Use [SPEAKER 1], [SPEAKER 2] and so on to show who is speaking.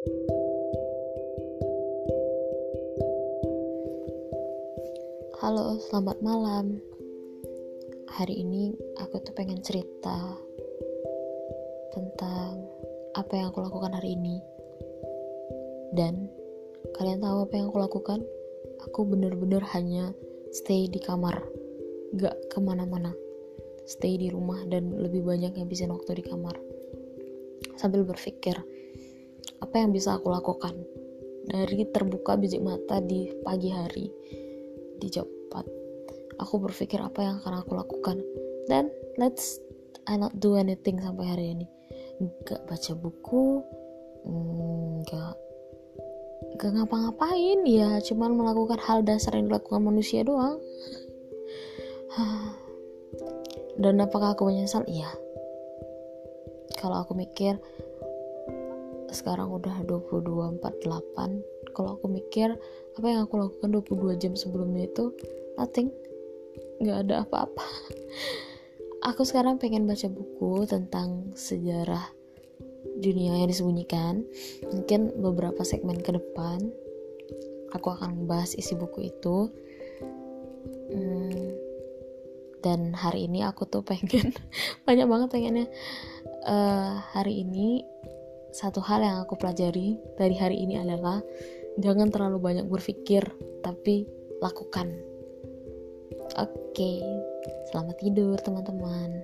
[SPEAKER 1] Halo, selamat malam. Hari ini aku tuh pengen cerita tentang apa yang aku lakukan hari ini. Dan kalian tahu apa yang aku lakukan? Aku bener-bener hanya stay di kamar, gak ke mana-mana. Stay di rumah dan lebih banyak bisa waktu di kamar. Sambil berpikir, apa yang bisa aku lakukan? Dari terbuka biji mata di pagi hari, di 4 aku berpikir apa yang akan aku lakukan. Dan let's I not do anything sampai hari ini. Nggak baca buku nggak nggak ngapa-ngapain ya cuman melakukan hal dasar yang dilakukan manusia doang. Dan apakah aku menyesal? Iya. Kalau aku mikir sekarang udah 22.48 kalau aku mikir apa yang aku lakukan 22 jam sebelumnya itu nothing. Nggak ada apa-apa. Aku sekarang pengen baca buku tentang sejarah dunia yang disembunyikan. Mungkin beberapa segmen ke depan aku akan membahas isi buku itu. Hmm, dan hari ini aku tuh pengen banyak banget pengennya. Uh, hari ini satu hal yang aku pelajari dari hari ini adalah jangan terlalu banyak berpikir tapi lakukan. Oke selamat tidur teman-teman